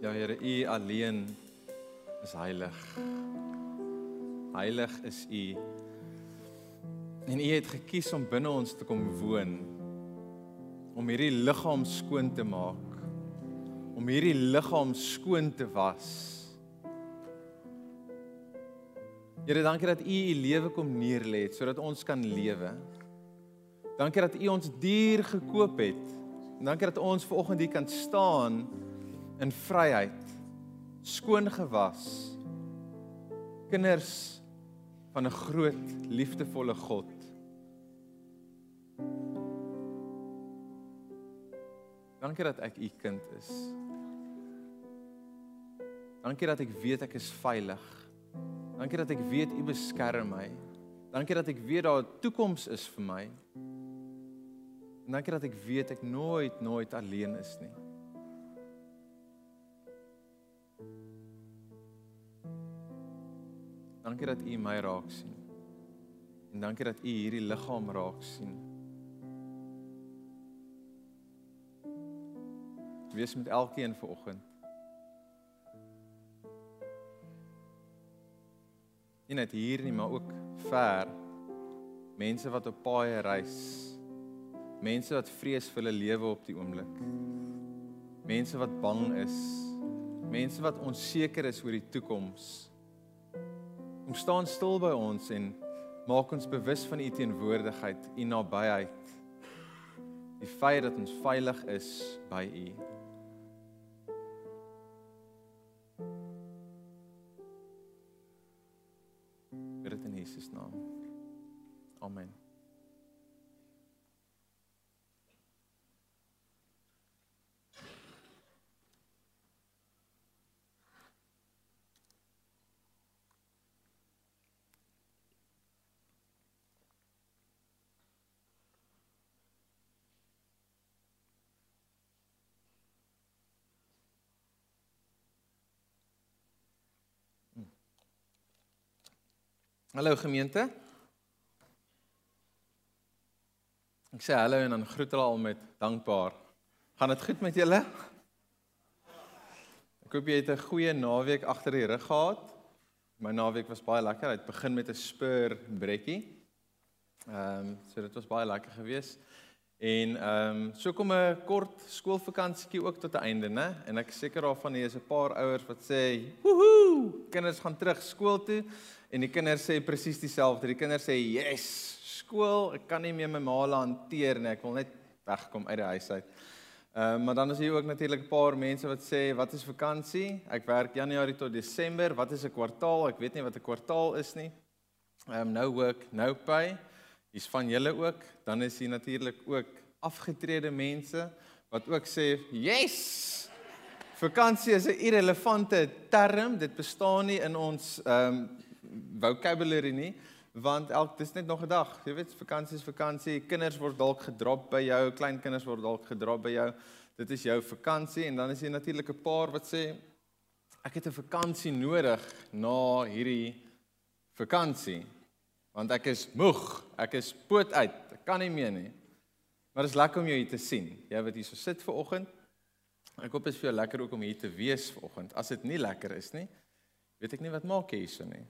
Ja Here, U alleen is heilig. Heilig is U. En U het gekies om binne ons te kom woon. Om hierdie liggaam skoon te maak. Om hierdie liggaam skoon te was. Here, dankie dat U U lewe kom neerlê sodat ons kan lewe. Dankie dat U ons duur gekoop het. En dankie dat ons ver oggend hier kan staan in vryheid, skoon gewas. Kinders van 'n groot liefdevolle God. Dankie dat ek u kind is. Dankie dat ek weet ek is veilig. Dankie dat ek weet u beskerm my. Dankie dat ek weet daar 'n toekoms is vir my. En dankie dat ek weet ek nooit nooit alleen is nie. Dankie dat U my raak sien. En dankie dat U hierdie liggaam raak sien. Wees met elkeen vanoggend. Nie net hier nie, maar ook ver. Mense wat op paaie reis. Mense wat vrees vir hulle lewe op die oomblik. Mense wat bang is. Mense wat onseker is oor die toekoms. Kom staan stil by ons en maak ons bewus van u teenwoordigheid, u nabyheid. Die feit dat ons veilig is by u. Hallo gemeente. Ek sê hallo en dan groet hulle al met dankbaar. Gaan dit goed met julle? Ek hoop jy het 'n goeie naweek agter die rug gehad. My naweek was baie lekker. Dit begin met 'n spur brekkie. Ehm um, so dit was baie lekker geweest. En ehm um, so kom 'n kort skoolvakansietjie ook tot 'n einde, né? En ek seker daarvan hier is 'n paar ouers wat sê, "Woehoe, kinders gaan terug skool toe." En die kinders sê presies dieselfde. Die kinders sê, "Yes, skool, ek kan nie meer my maal hanteer nie. Ek wil net wegkom uit die huis uit." Ehm uh, maar dan is hier ook natuurlik 'n paar mense wat sê, "Wat is vakansie? Ek werk Januarie tot Desember. Wat is 'n kwartaal? Ek weet nie wat 'n kwartaal is nie." Ehm um, no work, no pay. Hier's van julle ook. Dan is hier natuurlik ook afgetrede mense wat ook sê, "Yes! Vakansie is 'n irrelevante term. Dit bestaan nie in ons ehm um, vocabulary nie, want elk dis net nog 'n dag. Jy weet, vakansie is vakansie. Kinders word dalk gedrop by jou, kleinkinders word dalk gedrop by jou. Dit is jou vakansie en dan is hier natuurlik 'n paar wat sê ek het 'n vakansie nodig na hierdie vakansie want ek is moeg, ek is poot uit, ek kan nie meer nie. Maar dit is lekker om jou hier te sien. Jy wat hier so sit ver oggend. Ek hoop dit is vir jou lekker ook om hier te wees ver oggend. As dit nie lekker is nie, weet ek nie wat maak jy hierso nie.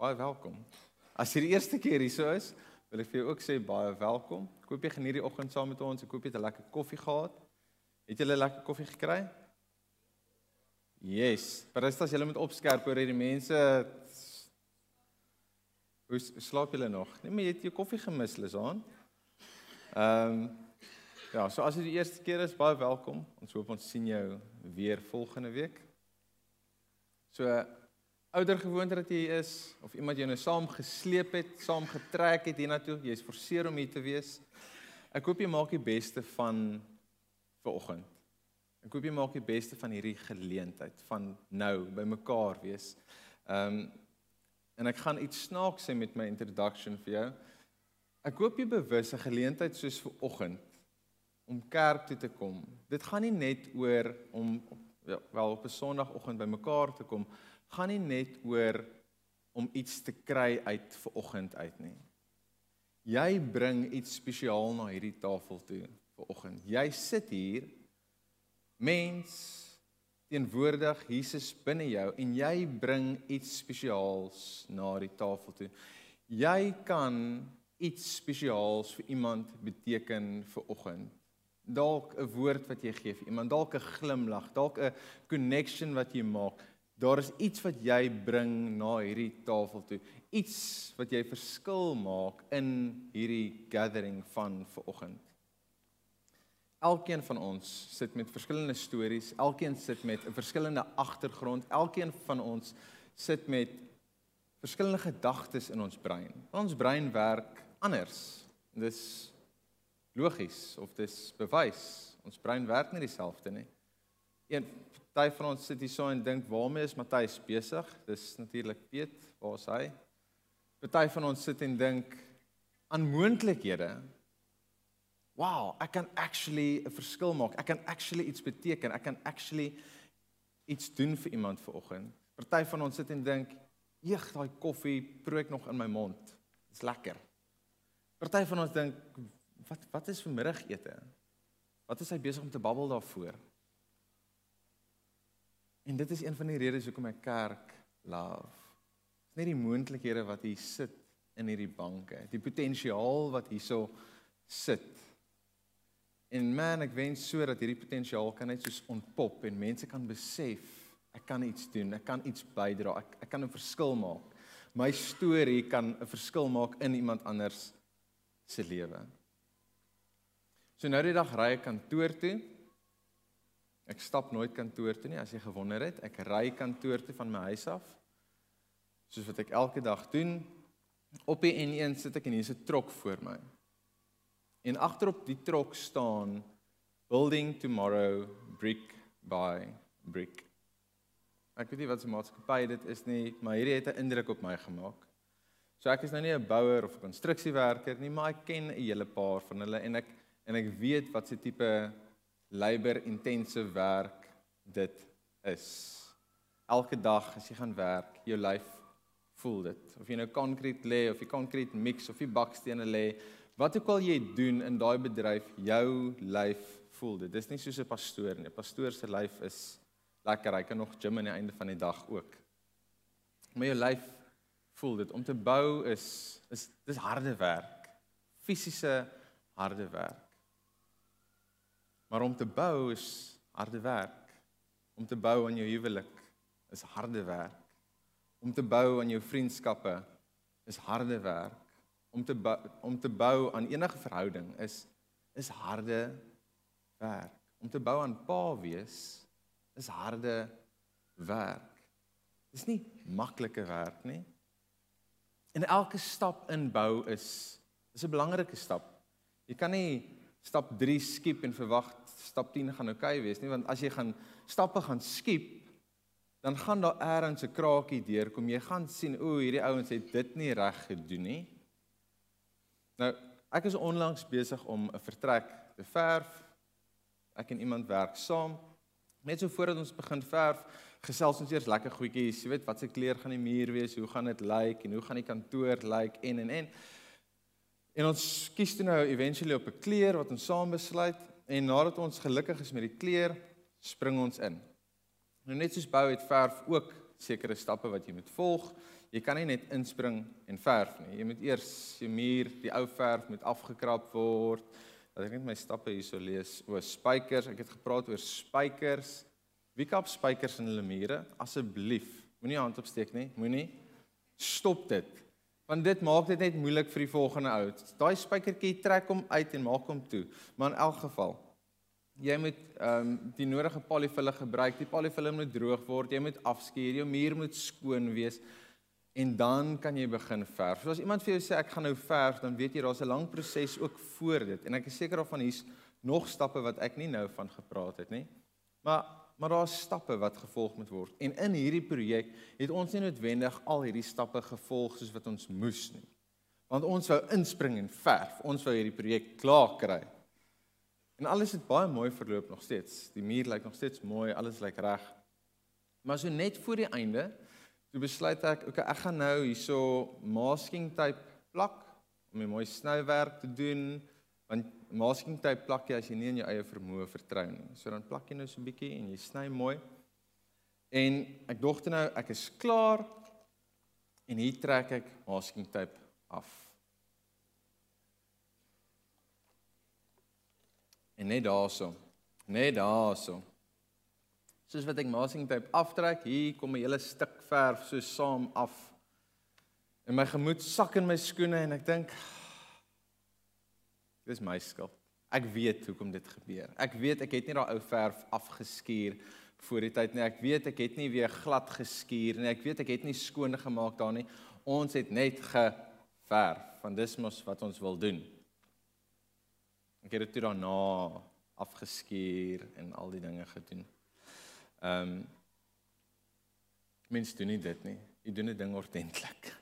Baie welkom. As jy die eerste keer hierso is, wil ek vir jou ook sê baie welkom. Ek hoop jy geniet die oggend saam met ons. Ek hoop jy het 'n lekker koffie gehad. Het jy 'n lekker koffie gekry? Yes. As jy moet opskerp oor hierdie mense Hoe slaap julle nog? Nee, maar jy het jou koffie gemis, Lisaan. Ehm um, ja, so as dit die eerste keer is, baie welkom. Ons hoop ons sien jou weer volgende week. So ouer gewoonte dat jy is of iemand jou nou saam gesleep het, saam getrek het hiernatoe, jy's forceer om hier te wees. Ek hoop jy maak die beste van ver oggend. Ek hoop jy maak die beste van hierdie geleentheid van nou by mekaar wees. Ehm um, en ek gaan iets snaaks sê met my introduction vir jou. Ek hoop jy bewus 'n geleentheid soos ver oggend om kerk toe te kom. Dit gaan nie net oor om ja, wel op 'n Sondagoggend by mekaar te kom gaan nie net oor om iets te kry uit ver oggend uit nie. Jy bring iets spesiaal na hierdie tafel toe ver oggend. Jy sit hier mens teenwoordig Jesus binne jou en jy bring iets spesiaals na die tafel toe. Jy kan iets spesiaals vir iemand beteken vir oggend. Dalk 'n woord wat jy gee vir iemand, dalk 'n glimlag, dalk 'n connection wat jy maak. Daar is iets wat jy bring na hierdie tafel toe. Iets wat jy verskil maak in hierdie gathering van vanoggend. Elkeen van ons sit met verskillende stories, elkeen sit met 'n verskillende agtergrond, elkeen van ons sit met verskillende gedagtes in ons brein. Ons brein werk anders. Dis logies of dis bewys. Ons brein werk nie dieselfde nie. Een party van ons sit hier so en dink, "Waarmee is Matthys besig?" Dis natuurlik Piet, waar is hy? Party van ons sit en dink aan moontlikhede. Wow, ek kan actually 'n verskil maak. Ek kan actually iets beteken. Ek kan actually iets doen vir iemand vanoggend. Party van ons sit en dink, "Eeg, daai koffie proe ek nog in my mond. Dit's lekker." Party van ons dink, "Wat wat is vanmiddagete?" Wat is hy besig om te babbel daarvoor? En dit is een van die redes hoekom ek kerk love. Dis net die moontlikhede wat hier sit in hierdie banke, die potensiaal wat hierso sit. En man, ek wens so dat hierdie potensiaal kan net soos ontpop en mense kan besef ek kan iets doen, ek kan iets bydra, ek ek kan 'n verskil maak. My storie kan 'n verskil maak in iemand anders se lewe. So nou die dag ry ek kantoor toe Ek stap nooit kantoor toe nie as jy gewonder het. Ek ry kantoor toe van my huis af. Soos wat ek elke dag doen. Op die N1 sit ek en hier's 'n trok voor my. En agterop die trok staan Building Tomorrow Brick by Brick. Ek weet nie wat se maatskappy dit is nie, maar hierdie het 'n indruk op my gemaak. So ek is nou nie 'n bouer of 'n konstruksiewerker nie, maar ek ken 'n hele paar van hulle en ek en ek weet wat se tipe labor intensive werk dit is. Elke dag as jy gaan werk, jou lyf voel dit. Of jy nou konkrete lê of jy konkrete mix of jy bakstene lê, wat ook al jy doen in daai bedryf, jou lyf voel dit. Dis nie soos 'n pastoor nie. 'n Pastoor se lyf is lekker. Hy kan nog gym aan die einde van die dag ook. Maar jou lyf voel dit. Om te bou is is dis harde werk. Fisiese harde werk. Maar om te bou is harde werk. Om te bou aan jou huwelik is harde werk. Om te bou aan jou vriendskappe is harde werk. Om te bou, om te bou aan enige verhouding is is harde werk. Om te bou aan pa wees is harde werk. Dis nie maklike werk nie. En elke stap in bou is is 'n belangrike stap. Jy kan nie stap 3 skiep en verwag stap 10 gaan oukei okay wees nie want as jy gaan stappe gaan skiep dan gaan daar eers 'n kraakie deurkom. Jy gaan sien o hierdie ouens het dit nie reg gedoen nie. Nou ek is onlangs besig om 'n vertrek te verf. Ek en iemand werk saam. Net so voordat ons begin verf gesels ons eers lekker goedjies. Jy weet wat se kleur gaan die muur wees? Hoe gaan dit lyk like, en hoe gaan die kantoor lyk? Like, en en en. En ons kies toe nou eventually op 'n kleur wat ons saam besluit en nadat ons gelukkig is met die kleur, spring ons in. Nou net soos bou het verf ook sekere stappe wat jy moet volg. Jy kan nie net inspring en verf nie. Jy moet eers die muur, die ou verf moet afgekrap word. Dat ek net my stappe hierso lees. O, spykers, ek het gepraat oor spykers. Wie kap spykers in hulle mure? Asseblief, moenie hand opsteek nie. Moenie. Stop dit want dit maak dit net moeilik vir die volgende ou. Daai spykertjie trek hom uit en maak hom toe. Maar in elk geval, jy moet ehm um, die nodige polyfille gebruik. Die polyfille moet droog word. Jy moet afskuur. Jou muur moet skoon wees. En dan kan jy begin verf. So as iemand vir jou sê ek gaan nou verf, dan weet jy daar's 'n lang proses ook voor dit. En ek is seker daarvan hier's nog stappe wat ek nie nou van gepraat het nie. Maar maar daar's stappe wat gevolg moet word. En in hierdie projek het ons nie noodwendig al hierdie stappe gevolg soos wat ons moes nie. Want ons wou inspring en verf. Ons wou hierdie projek klaar kry. En alles het baie mooi verloop nog steeds. Die muur lyk nog steeds mooi, alles lyk reg. Maar so net voor die einde, toe besluit ek, okay, ek gaan nou hierso masking tape plak om 'n mooi snywerk te doen want masking tape plak jy as jy nie in jou eie vermoë vertrou nie. So dan plak jy nou so 'n bietjie en jy sny mooi. En ek dog toe nou ek is klaar en hier trek ek masking tape af. En net daarso. Net daarso. Soos wat ek masking tape aftrek, hier kom 'n hele stuk verf so saam af. En my gemoed sak in my skoene en ek dink dis my skuld. Ek weet hoekom dit gebeur. Ek weet ek het nie daai ou verf afgeskuur voor die tyd nie. Ek weet ek het nie weer glad geskuur nie. Ek weet ek het nie skoon gemaak daar nie. Ons het net geverf. Want dis mos wat ons wil doen. Ek het dit daarna afgeskuur en al die dinge gedoen. Ehm um, Mense doen nie dit nie. Jy doen 'n ding ordentlik.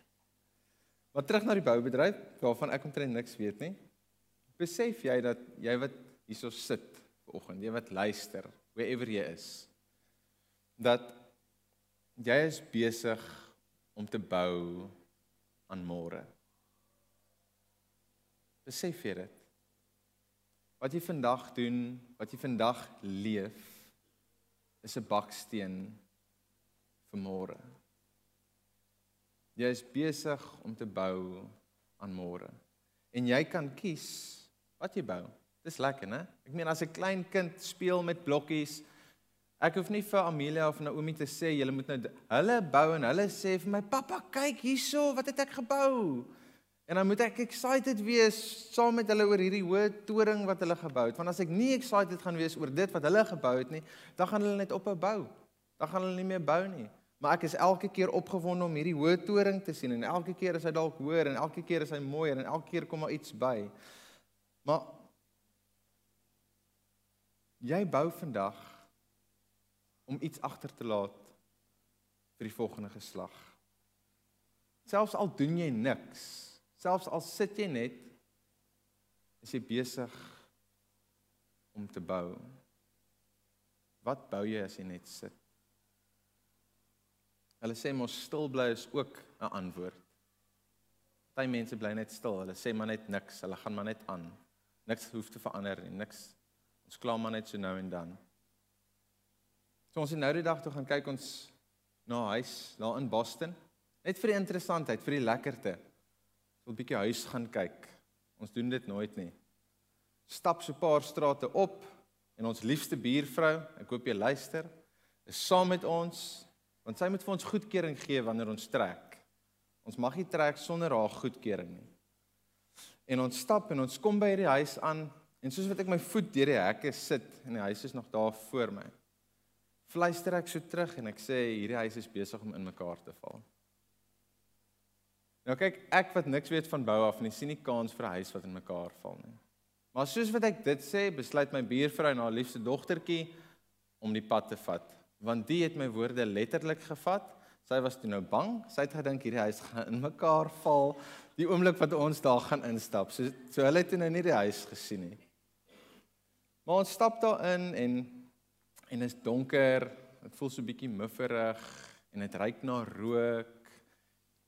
Maar terug na die boubedryf waarvan ek omtrent niks weet nie. Besef jy dat jy wat hierso sit vanoggend, jy wat luister, wherever jy is, dat jy is besig om te bou aan môre. Besef jy dit? Wat jy vandag doen, wat jy vandag leef, is 'n baksteen vir môre. Jy is besig om te bou aan môre. En jy kan kies wat jy bou. Dis lekker, né? Ek meen as 'n klein kind speel met blokkies, ek hoef nie vir Amelia of Naomi te sê julle moet nou hulle bou en hulle sê vir my pappa, kyk hierso, wat het ek gebou? En dan moet ek excited wees saam met hulle oor hierdie hoë toring wat hulle gebou het. Want as ek nie excited gaan wees oor dit wat hulle gebou het nie, dan gaan hulle net ophou bou. Dan gaan hulle nie meer bou nie. Maar ek is elke keer opgewonde om hierdie hoë toring te sien en elke keer is hy dalk hoër en elke keer is hy mooier en elke keer kom daar iets by. Maar jy bou vandag om iets agter te laat vir die volgende geslag. Selfs al doen jy niks, selfs al sit jy net is jy besig om te bou. Wat bou jy as jy net sit? Hulle sê mos stil bly is ook 'n antwoord. Party mense bly net stil. Hulle sê maar net niks. Hulle gaan maar net aan. Niks hoef te verander nie. Niks. Ons kla maar net so nou en dan. So ons het nou die dag toe gaan kyk ons na huis daar in Boston. Net vir die interessantheid, vir die lekkerte. 'n bietjie huis gaan kyk. Ons doen dit nooit nie. Stap so 'n paar strate op en ons liefste buurvrou, ek hoop jy luister, is saam met ons want sy moet vir ons goedkeuring gee wanneer ons trek. Ons mag nie trek sonder haar goedkeuring nie. En ons stap en ons kom by hierdie huis aan en soos wat ek my voet deur die hekke sit en die huis is nog daar voor my. Fluister ek so terug en ek sê hierdie huis is besig om in mekaar te val. Nou kyk, ek wat niks weet van bou af en ek sien nie kans vir 'n huis wat in mekaar val nie. Maar soos wat ek dit sê, besluit my buurvrou en haar liefste dogtertjie om die pad te vat, want die het my woorde letterlik gevat. Sy was toe nou bang. Sy het gedink hierdie huis gaan in mekaar val die oomblik wat ons daar gaan instap. So so hulle het nou nie die huis gesien nie. Maar ons stap daar in en en is donker. Dit voel so bietjie mufferig en dit ruik na rook.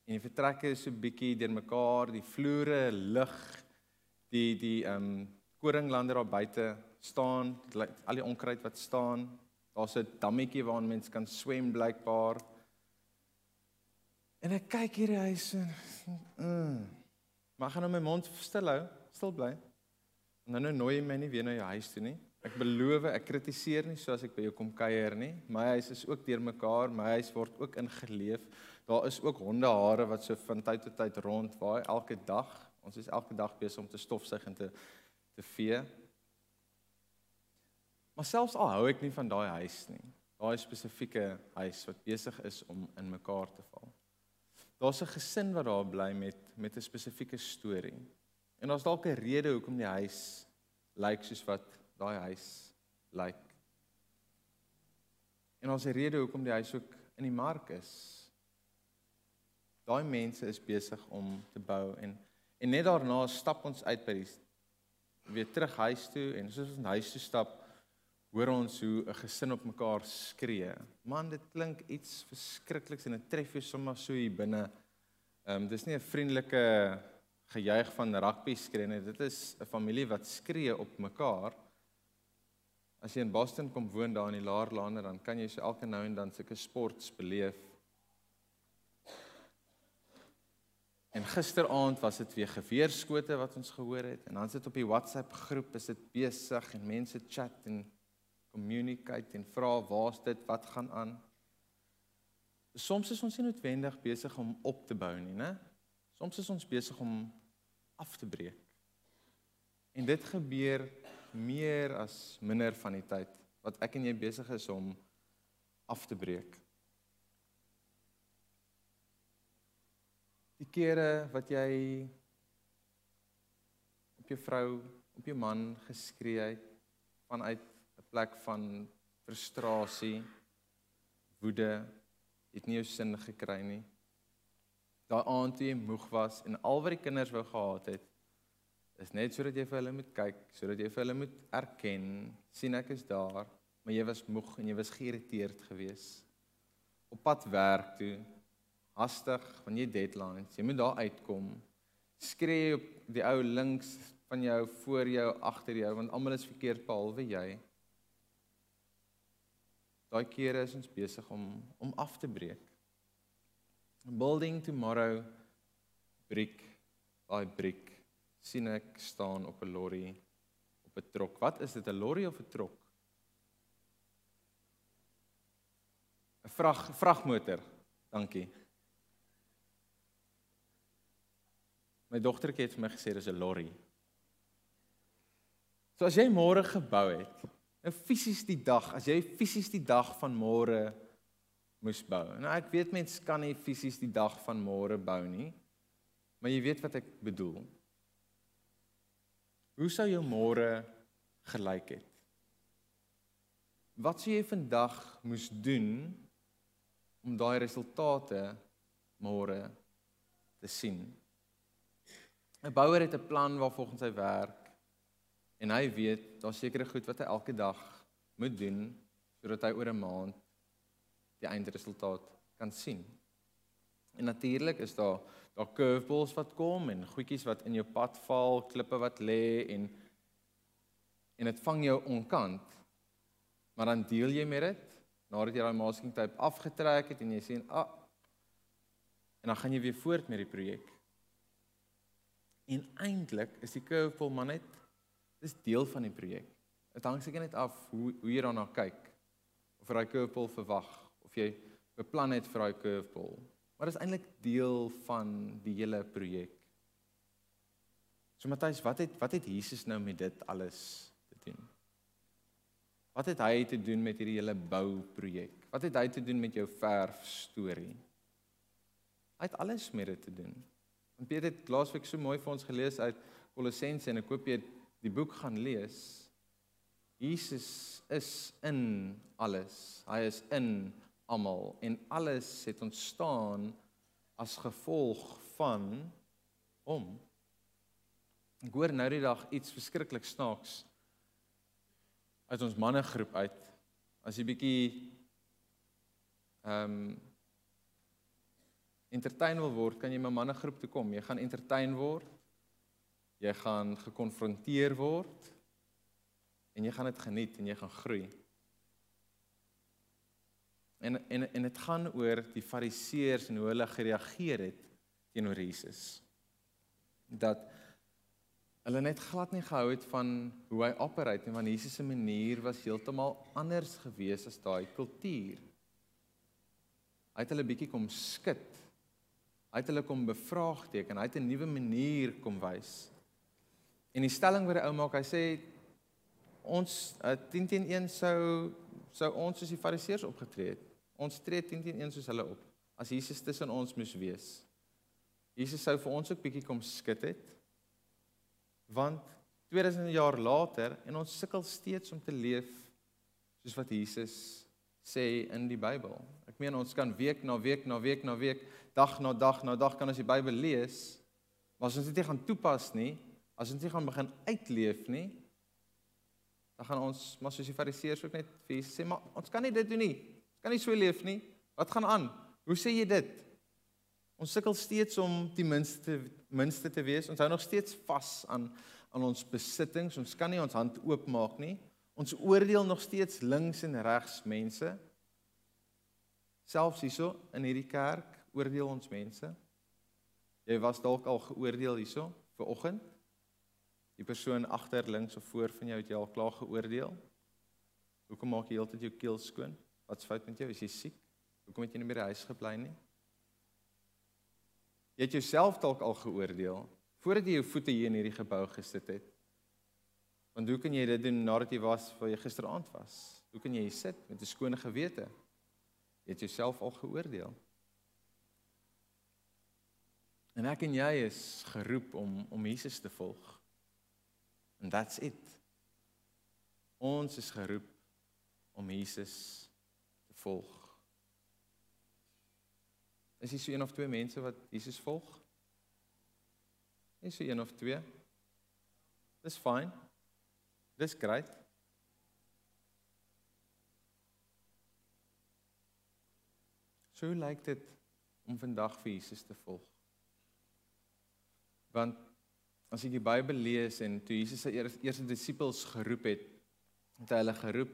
En die vertrekke is so bietjie deurmekaar, die vloere lig, die die ehm um, koringlande daar buite staan, al die onkruid wat staan. Daar's 'n dammetjie waarin mens kan swem blykbaar. En ek kyk hierdie huis en mm, maar gaan nou my mond stil hou, stil bly. En dan nou nooi jy my nie weer na jou huis toe nie. Ek beloof ek kritiseer nie soos ek by jou kom kuier nie. My huis is ook deurmekaar, my huis word ook ingeleef. Daar is ook hondehare wat so van tyd tot tyd rond waai elke dag. Ons is elke dag besig om te stofsuig en te te vee. Maar selfs al hou ek nie van daai huis nie. Daai spesifieke huis wat besig is om in mekaar te val. Daar's 'n gesin wat daar bly met met 'n spesifieke storie. En daar's dalk 'n rede hoekom die huis lyk soos wat daai huis lyk. En ons 'n rede hoekom die huis ook in die mark is. Daai mense is besig om te bou en en net daarna stap ons uit by die weer terug huis toe en soos ons huis toe stap hoor ons hoe 'n gesin op mekaar skree. Man, dit klink iets verskrikliks en dit tref jou sommer so hier binne. Ehm um, dis nie 'n vriendelike gejuig van rugby skree nie. Dit is 'n familie wat skree op mekaar. As jy in Boston kom woon daar in die Laar Lane, dan kan jy so elke nou en dan sulke sports beleef. En gisteraand was dit weer geweerskote wat ons gehoor het en dan sit op die WhatsApp groep is dit besig en mense chat en communicate en vra waar's dit wat gaan aan. Soms is ons nie noodwendig besig om op te bou nie, né? Soms is ons besig om af te breek. En dit gebeur meer as minder van die tyd wat ek en jy besig is om af te breek. Die kere wat jy op jou vrou, op jou man geskree het vanuit 'n plek van frustrasie, woede, het nie jou sin gekry nie. Daai aand toe jy moeg was en al wat die kinders wou gehad het, is net sodat jy vir hulle moet kyk, sodat jy vir hulle moet erken, sien ek is daar, maar jy was moeg en jy was geïrriteerd geweest. Op pad werk toe, hastig, want jy deadlines, jy moet daar uitkom. Skree op die ou links van jou, voor jou, agter jou, want almal is verkeerd behalwe jy. Daai kere is ons besig om om af te breek. Building tomorrow brick by brick sien ek staan op 'n lorry op 'n trok. Wat is dit 'n lorry of 'n trok? 'n Vrag vragmotor. Dankie. My dogtertjie het vir my gesê dis 'n lorry. So as jy môre gebou het, nou fisies die dag, as jy fisies die dag van môre moes bou. Nou ek weet mense kan nie fisies die dag van môre bou nie. Maar jy weet wat ek bedoel. Hoe sou jou môre gelyk het? Wat sou jy vandag moes doen om daai resultate môre te sien? 'n Bouer het 'n plan waarvolgens hy werk en hy weet daar's sekere goed wat hy elke dag moet doen sodat hy oor 'n maand die eindresultaat kan sien. En natuurlik is daar daar curveballs wat kom en goedjies wat in jou pad val, klippe wat lê en en dit vang jou onkant. Maar dan deel jy met dit nadat jy daai masking tape afgetrek het en jy sien, "Ag." Ah, en dan gaan jy weer voort met die projek. En eintlik is die curveball maar net dis deel van die projek. Dit hang seker net af hoe hoe jy daarna kyk of jy daai curveball verwag of jy beplan het vir daai curveball. Maar dit is eintlik deel van die hele projek. So Matthys, wat het wat het Jesus nou met dit alles te doen? Wat het hy te doen met hierdie hele bouprojek? Wat het hy te doen met jou verf storie? Hy het alles met dit te doen. En Peter het laasweek so mooi vir ons gelees uit Kolossense en ek koop jy die boek gaan lees. Jesus is in alles. Hy is in almal en alles het ontstaan as gevolg van hom. Ek hoor nou die dag iets verskriklik snaaks uit ons mannegroep uit. As jy bietjie ehm um, entertain wil word, kan jy my mannegroep toe kom. Jy gaan entertain word. Jy gaan gekonfronteer word en jy gaan dit geniet en jy gaan groei. En en en dit gaan oor die fariseërs en hoe hulle gereageer het teenoor Jesus. Dat hulle net glad nie gehou het van hoe hy operate nie, want Jesus se manier was heeltemal anders gewees as daai kultuur. Hy het hulle bietjie kom skud. Hy het hulle kom bevraagteken. Hy het 'n nuwe manier kom wys. En die stelling wat die ou maak, hy sê ons uh, 10 teen 1 sou sou ons soos die fariseërs opgetree het. Ons tree 10 teen 1 soos hulle op. As Jesus tussen ons moes wees. Jesus sou vir ons ook bietjie kom skud het. Want 2000 jaar later en ons sukkel steeds om te leef soos wat Jesus sê in die Bybel. Ek meen ons kan week na week na week na week, dag na dag na dag kan ons die Bybel lees, maar as ons dit nie gaan toepas nie, as ons nie gaan begin uitleef nie, dan gaan ons maar soos die fariseërs ook net vir Jesus sê, maar ons kan nie dit doen nie kan nie so leef nie. Wat gaan aan? Hoe sê jy dit? Ons sukkel steeds om die minste minste te wees. Ons hou nog steeds vas aan aan ons besittings. Ons kan nie ons hand oopmaak nie. Ons oordeel nog steeds links en regs mense. Selfs hierso in hierdie kerk oordeel ons mense. Jy was dalk al geoordeel hierso vir oggend. Die persoon agter links of voor van jou het jy al klaar geoordeel. Hoekom maak jy heeltyd jou keel skoon? Wat's fout met jou? Is jy siek? Hoekom het jy nie by die huis gebly nie? Jy het jouself dalk al geoordeel voordat jy jou voete hier in hierdie gebou gesit het. Want hoe kan jy dit doen nadat jy was waar jy gisteraand was? Hoe kan jy hier sit met 'n skone gewete? Jy het jouself al geoordeel. En ek en jy is geroep om om Jesus te volg. And that's it. Ons is geroep om Jesus te volg. Is jy so een of twee mense wat Jesus volg? Is so een of twee? Dis fyn. Dis great. So lyk like dit om vandag vir Jesus te volg. Want as jy die Bybel lees en toe Jesus sy eerste disippels geroep het, het hy hulle geroep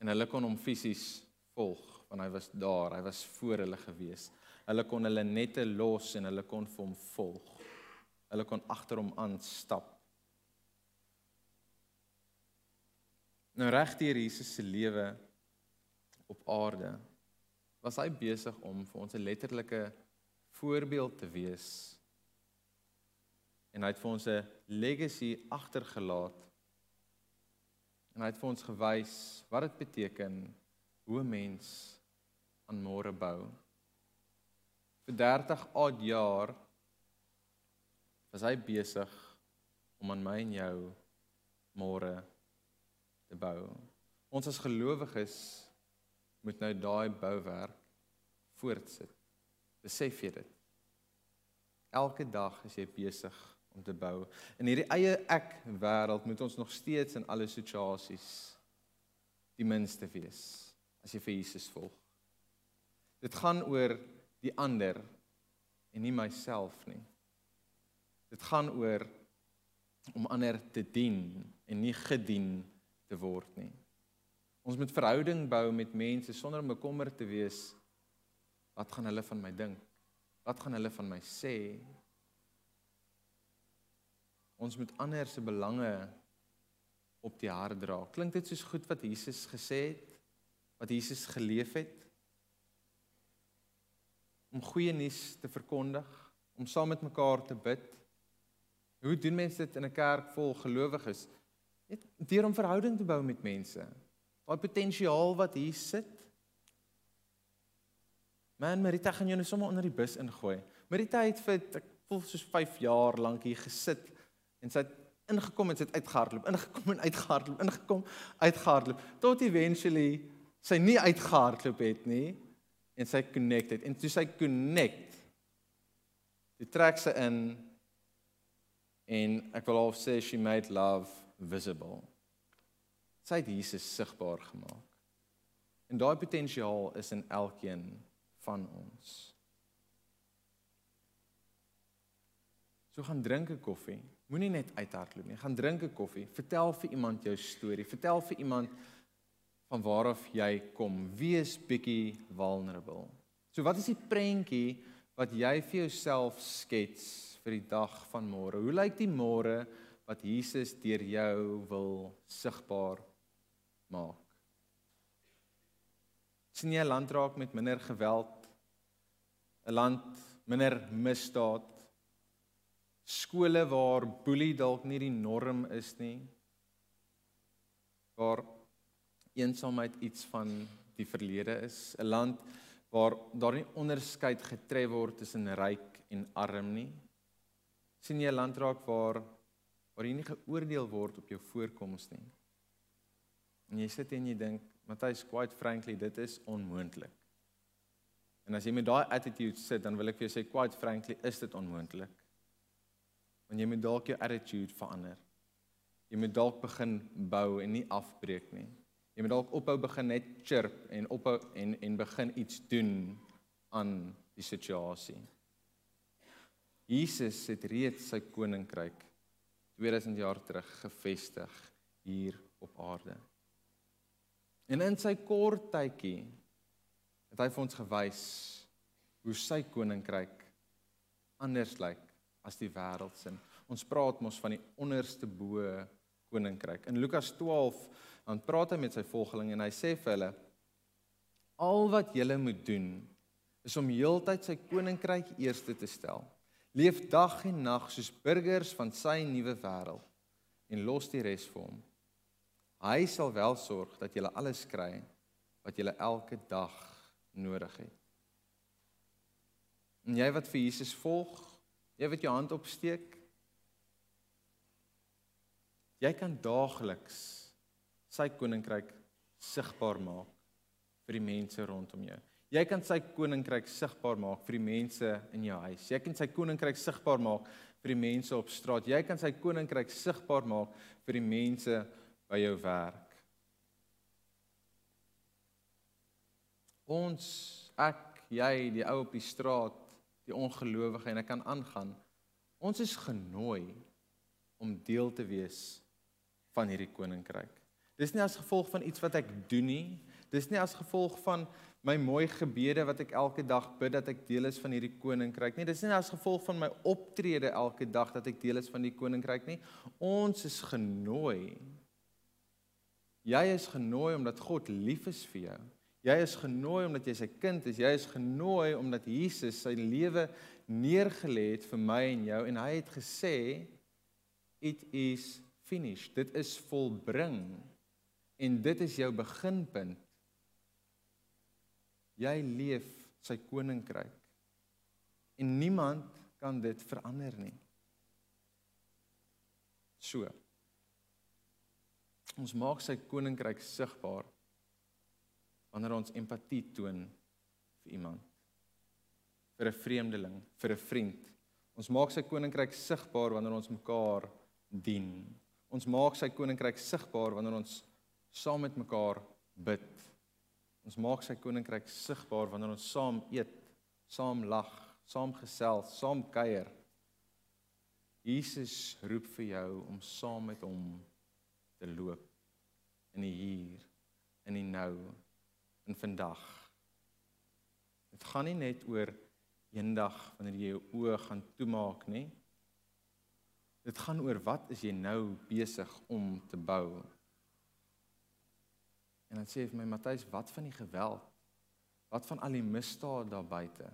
en hulle kon hom fisies volg want hy was daar, hy was voor hulle gewees. Hulle kon hulle nette los en hulle kon vir hom volg. Hulle kon agter hom aan stap. Nou regdeur Jesus se lewe op aarde was hy besig om vir ons 'n letterlike voorbeeld te wees. En hy het vir ons 'n legacy agtergelaat. En hy het vir ons gewys wat dit beteken hoe 'n mens aan môre bou vir 30 odd jaar was hy besig om aan my en jou môre te bou. Ons as gelowiges moet nou daai bouwerk voortsit. Besef jy dit? Elke dag is jy besig om te bou. In hierdie eie ek wêreld moet ons nog steeds in alle situasies die minste wees as jy vir Jesus volg. Dit gaan oor die ander en nie myself nie. Dit gaan oor om ander te dien en nie gedien te word nie. Ons moet verhouding bou met mense sonder om bekommerd te wees wat gaan hulle van my dink? Wat gaan hulle van my sê? Ons moet ander se belange op die hart dra. Klink dit soos goed wat Jesus gesê het? Wat Jesus geleef het? om goeie nuus te verkondig, om saam met mekaar te bid. Hoe doen mense dit in 'n kerk vol gelowiges? Net deur om verhouding te bou met mense. Daai potensiaal wat hier sit. Man, Marita gaan jou net sommer onder die bus ingooi. Marita het vir ek voel soos 5 jaar lank hier gesit en sy het ingekom en sy het uitgehardloop, ingekom en uitgehardloop, ingekom, uitgehardloop tot eventually sy nie uitgehardloop het nie en sy connected en toe sy connect toe trek sy in en ek wil half sê she made love visible. Sy het Jesus sigbaar gemaak. En daai potensiaal is in elkeen van ons. So gaan drink 'n koffie. Moenie net uithardloop nie. Gaan drink 'n koffie. Vertel vir iemand jou storie. Vertel vir iemand van waar af jy kom. Wees bietjie vulnerable. So wat is die prentjie wat jy vir jouself skets vir die dag van môre? Hoe lyk die môre wat Jesus deur jou wil sigbaar maak? sien jy 'n land raak met minder geweld, 'n land minder misdaad, skole waar boelie dalk nie die norm is nie, waar eensaamheid iets van die verlede is, 'n land waar daar nie onderskeid getref word tussen ryk en arm nie. sien jy 'n land raak waar waar jy nie geoordeel word op jou voorkoms nie. En jy sit en jy dink, Matthys, quite frankly, dit is onmoontlik. En as jy met daai attitude sit, dan wil ek vir jou sê quite frankly, is dit onmoontlik. Want jy moet dalk jou attitude verander. Jy moet dalk begin bou en nie afbreek nie. Jy moet dalk ophou begin net chirp en ophou en en begin iets doen aan die situasie. Jesus het reeds sy koninkryk 2000 jaar terug gevestig hier op aarde. En in sy kort tydjie het hy vir ons gewys hoe sy koninkryk anders lyk as die wêreld se. Ons praat mos van die onderste bo koninkryk. In Lukas 12 dan praat hy met sy volgelinge en hy sê vir hulle al wat julle moet doen is om heeltyd sy koninkryk eerste te stel. Leef dag en nag soos burgers van sy nuwe wêreld en los die res vir hom. Hy sal wel sorg dat jy alles kry wat jy elke dag nodig het. En jy wat vir Jesus volg, jy wat jou hand opsteek, jy kan daagliks sy koninkryk sigbaar maak vir die mense rondom jou. Jy kan sy koninkryk sigbaar maak vir die mense in jou huis. Jy kan sy koninkryk sigbaar maak vir die mense op straat. Jy kan sy koninkryk sigbaar maak vir die mense by jou werk. Ons ek, jy, die ou op die straat, die ongelowige en ek kan aangaan. Ons is genooi om deel te wees van hierdie koninkryk. Dis nie as gevolg van iets wat ek doen nie. Dis nie as gevolg van my mooi gebede wat ek elke dag bid dat ek deel is van hierdie koninkryk nie. Dis nie as gevolg van my optrede elke dag dat ek deel is van die koninkryk nie. Ons is genooi. Jy is genooi omdat God lief is vir jou. Jy is genooi omdat jy sy kind is. Jy is genooi omdat Jesus sy lewe neergelê het vir my en jou en hy het gesê it is finished. Dit is volbring. En dit is jou beginpunt Jy leef sy koninkryk. En niemand kan dit verander nie. So. Ons maak sy koninkryk sigbaar wanneer ons empatie toon vir iemand. vir 'n vreemdeling, vir 'n vriend. Ons maak sy koninkryk sigbaar wanneer ons mekaar dien. Ons maak sy koninkryk sigbaar wanneer ons saam met mekaar bid Ons maak sy koninkryk sigbaar wanneer ons saam eet, saam lag, saam gesels, saam kuier. Jesus roep vir jou om saam met hom te loop in die hier, in die nou, in vandag. Dit gaan nie net oor eendag wanneer jy jou oë gaan toemaak nie. Dit gaan oor wat is jy nou besig om te bou? En dan sê hy vir my Matthys, wat van die geweld? Wat van al die misdaad daar buite?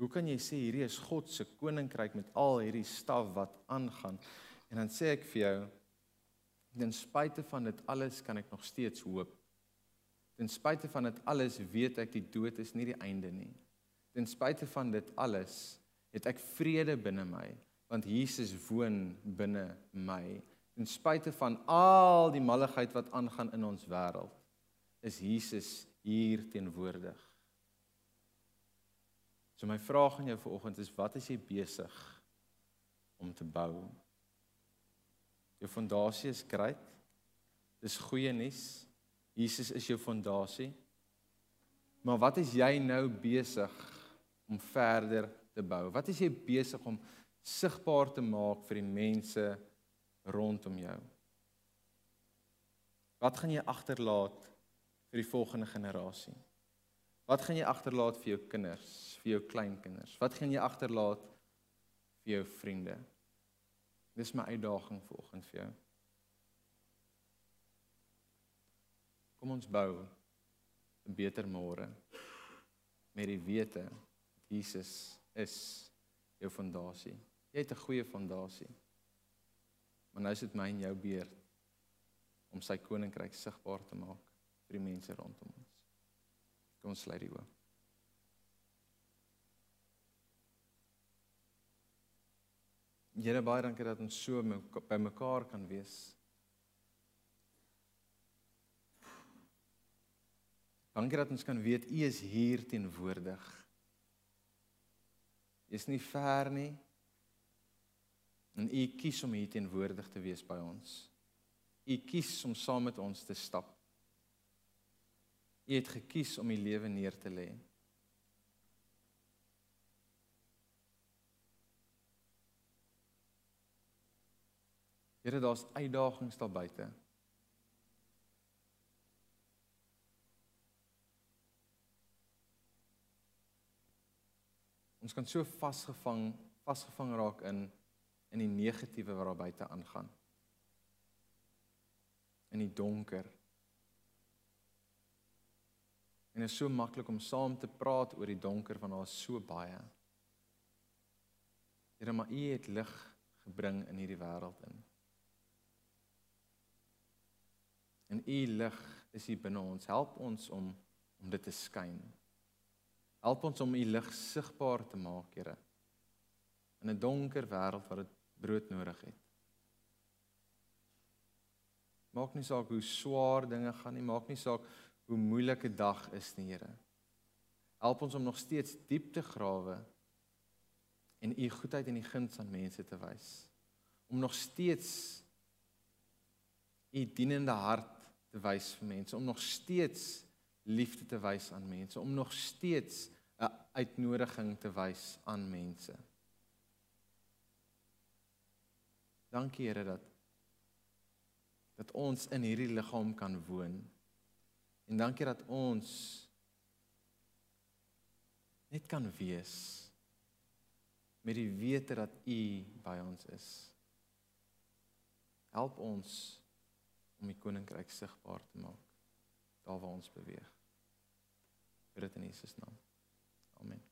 Hoe kan jy sê hierdie is God se koninkryk met al hierdie staf wat aangaan? En dan sê ek vir jou, ten spyte van dit alles kan ek nog steeds hoop. Ten spyte van dit alles weet ek die dood is nie die einde nie. Ten spyte van dit alles het ek vrede binne my want Jesus woon binne my ten spyte van al die malligheid wat aangaan in ons wêreld, is Jesus hier teenwoordig. So my vraag aan jou vanoggend is wat is jy besig om te bou? Jou fondasie is great. Dis goeie nuus. Jesus is jou fondasie. Maar wat is jy nou besig om verder te bou? Wat is jy besig om sigbaar te maak vir die mense rondom jou? Wat gaan jy agterlaat vir die volgende generasie? Wat gaan jy agterlaat vir jou kinders, vir jou kleinkinders? Wat gaan jy agterlaat vir jou vriende? Dis my uitdaging vanoggend vir jou. Kom ons bou 'n beter môre met die wete Jesus is jou fondasie. Jy het 'n goeie fondasie. Maar nou is dit my en jou beurt om sy koninkryk sigbaar te maak vir die mense rondom ons. Kom ons sluit die oë. Here baie dankie dat ons so by mekaar kan wees. Dankie dat ons kan weet U is hier teenwoordig. U is nie ver nie. En U kies om hier teenwoordig te wees by ons. U kies om saam met ons te stap. U het gekies om U lewe neer te lê. Here, daar's uitdagings daar buite. Ons kan so vasgevang vasgevang raak in in die negatiewe wat daar buite aangaan. In die donker. En dit is so maklik om saam te praat oor die donker want daar is so baie. Here, maar U het lig gebring in hierdie wêreld in. En U lig is hier binne ons. Help ons om om dit te skyn. Help ons om U lig sigbaar te maak, Here. In 'n donker wêreld wat dit brood nodig het. Maak nie saak hoe swaar dinge gaan nie, maak nie saak hoe moeilike dag is nie, Here. Help ons om nog steeds diep te grawe en u goedheid en die guns aan mense te wys. Om nog steeds u dienende hart te wys vir mense, om nog steeds liefde te wys aan mense, om nog steeds 'n uitnodiging te wys aan mense. Dankie Here dat dat ons in hierdie liggaam kan woon. En dankie dat ons net kan wees met die wete dat U by ons is. Help ons om die koninkryk sigbaar te maak daar waar ons beweeg. Bid dit in Jesus naam. Amen.